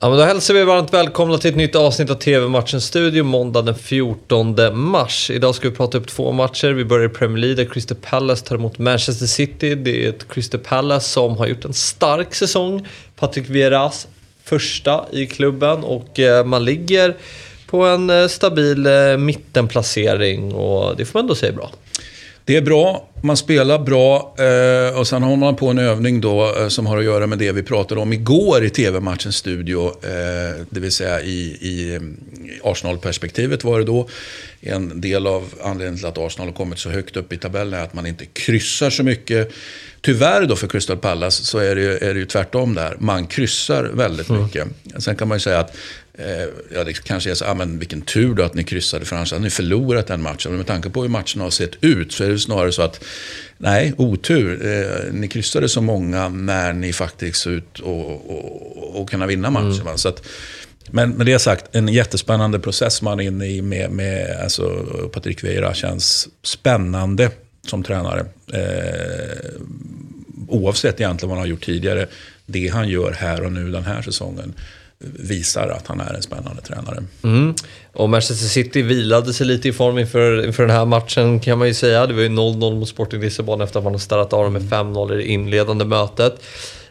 Ja, men då hälsar vi varmt välkomna till ett nytt avsnitt av TV-matchen Studio måndag den 14 mars. Idag ska vi prata upp två matcher. Vi börjar i Premier League där Crystal Palace tar emot Manchester City. Det är ett Crystal Palace som har gjort en stark säsong. Patrick Vieras första i klubben och eh, man ligger på en eh, stabil eh, mittenplacering och det får man ändå säga är bra. Det är bra, man spelar bra eh, och sen har man på en övning då eh, som har att göra med det vi pratade om igår i TV-matchens studio. Eh, det vill säga i, i Arsenal-perspektivet var det då. En del av anledningen till att Arsenal har kommit så högt upp i tabellen är att man inte kryssar så mycket. Tyvärr då för Crystal Palace så är det ju, är det ju tvärtom där. Man kryssar väldigt mm. mycket. Sen kan man ju säga att ja, det kanske är så, ah, men vilken tur då att ni kryssade för annars hade ni förlorat den matchen. Men med tanke på hur matchen har sett ut så är det snarare så att, nej, otur. Eh, ni kryssade så många när ni faktiskt såg ut och, och, och kunna vinna matchen. Mm. Så att, men med det sagt, en jättespännande process man är inne i med, med alltså, Patrik Vieira känns spännande som tränare. Eh, oavsett egentligen vad han har gjort tidigare. Det han gör här och nu den här säsongen visar att han är en spännande tränare. Mm. Och Manchester City vilade sig lite i form inför, inför den här matchen kan man ju säga. Det var ju 0-0 mot Sporting Lissabon efter att man har startat av dem med 5-0 i det inledande mötet.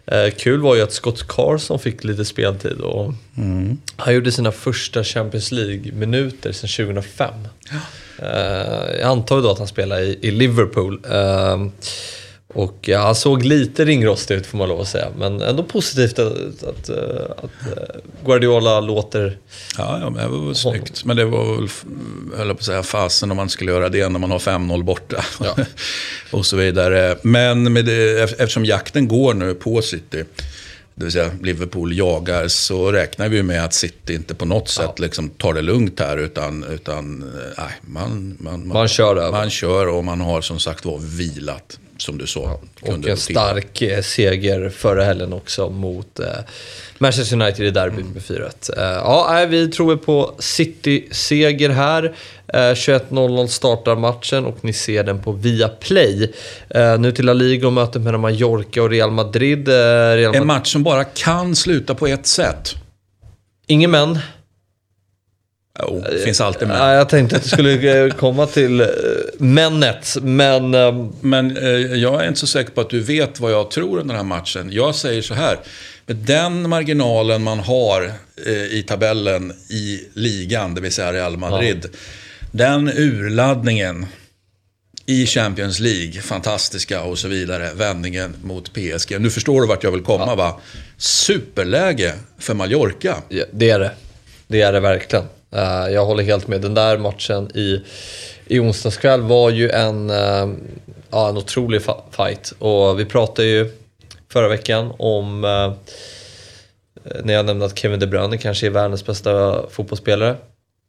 Eh, kul var ju att Scott Carson fick lite speltid och mm. han gjorde sina första Champions League-minuter sedan 2005. Ja. Eh, jag antar då att han spelar i, i Liverpool. Eh, och ja, han såg lite ringrostig ut får man lov att säga. Men ändå positivt att, att, att, att Guardiola låter... Ja, ja men det var väl snyggt. Men det var väl, höll på att säga, fasen om man skulle göra det när man har 5-0 borta. Ja. och så vidare. Men med det, eftersom jakten går nu på City det vill säga Liverpool jagar, så räknar vi med att City inte på något sätt ja. liksom tar det lugnt här. Utan, utan nej, man, man, man, man, kör man kör och man har som sagt var vilat som du sa. Ja, och en stark eh, seger förra helgen också mot eh, Manchester United i derbyt mm. med 4-1. Eh, ja, vi tror på City-seger här. 21.00 startar matchen och ni ser den på Viaplay. nu till La Liga och mötet mellan Mallorca och Real Madrid. Real Madrid. En match som bara kan sluta på ett sätt. Ingen men. Jo, det finns alltid med. Jag tänkte att det skulle eh, komma till eh, männet, men... Ehm, men eh, jag är inte så säker på att du vet vad jag tror om den här matchen. Jag säger så här. Med den marginalen man har i tabellen i ligan, det vill säga Real Madrid. Ja. Den urladdningen i Champions League, fantastiska och så vidare. Vändningen mot PSG. Nu förstår du vart jag vill komma ja. va? Superläge för Mallorca. Ja, det är det. Det är det verkligen. Uh, jag håller helt med. Den där matchen i, i onsdags kväll var ju en, uh, ja, en otrolig fight. Och vi pratade ju förra veckan om, uh, när jag nämnde att Kevin De Bruyne kanske är världens bästa fotbollsspelare.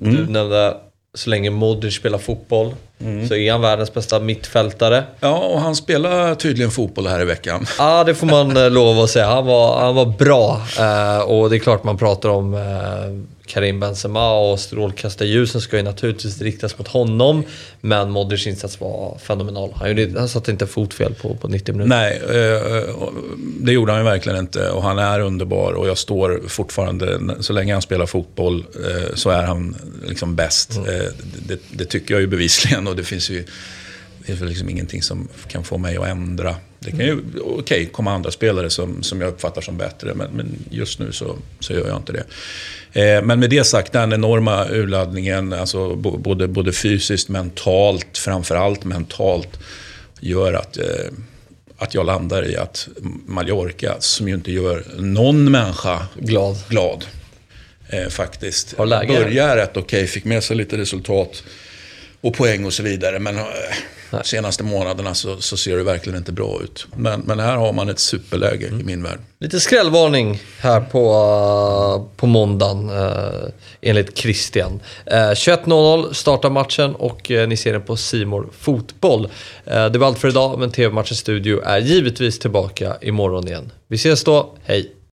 Mm. Du nämnde så länge Modric spelar fotboll mm. så är han världens bästa mittfältare. Ja, och han spelar tydligen fotboll här i veckan. Ja, det får man lov att säga. Han var, han var bra. och det är klart man pratar om Karim Benzema och strålkastarljusen ska ju naturligtvis riktas mot honom. Men Modric insats var fenomenal. Han, gjorde, han satte inte fotfel på, på 90 minuter. Nej, eh, det gjorde han ju verkligen inte. Och han är underbar och jag står fortfarande, så länge han spelar fotboll eh, så är han liksom bäst. Mm. Eh, det, det, tycker jag ju bevisligen och det finns ju det är liksom ingenting som kan få mig att ändra. Det kan ju, okej, okay, komma andra spelare som, som jag uppfattar som bättre, men, men just nu så, så gör jag inte det. Eh, men med det sagt, den enorma urladdningen, alltså både, både fysiskt, mentalt, framförallt mentalt, gör att, eh, att jag landar i att Mallorca, som ju inte gör någon människa glad, glad eh, faktiskt, börjar rätt okej, okay, fick med sig lite resultat och poäng och så vidare. Men de senaste månaderna så, så, ser det verkligen inte bra ut. Men, men här har man ett superläge mm. i min värld. Lite skrällvarning här på, på måndagen eh, enligt Christian. Eh, 21.00 startar matchen och eh, ni ser den på Simor Fotboll. Eh, det var allt för idag, men TV-matchens studio är givetvis tillbaka imorgon igen. Vi ses då, hej!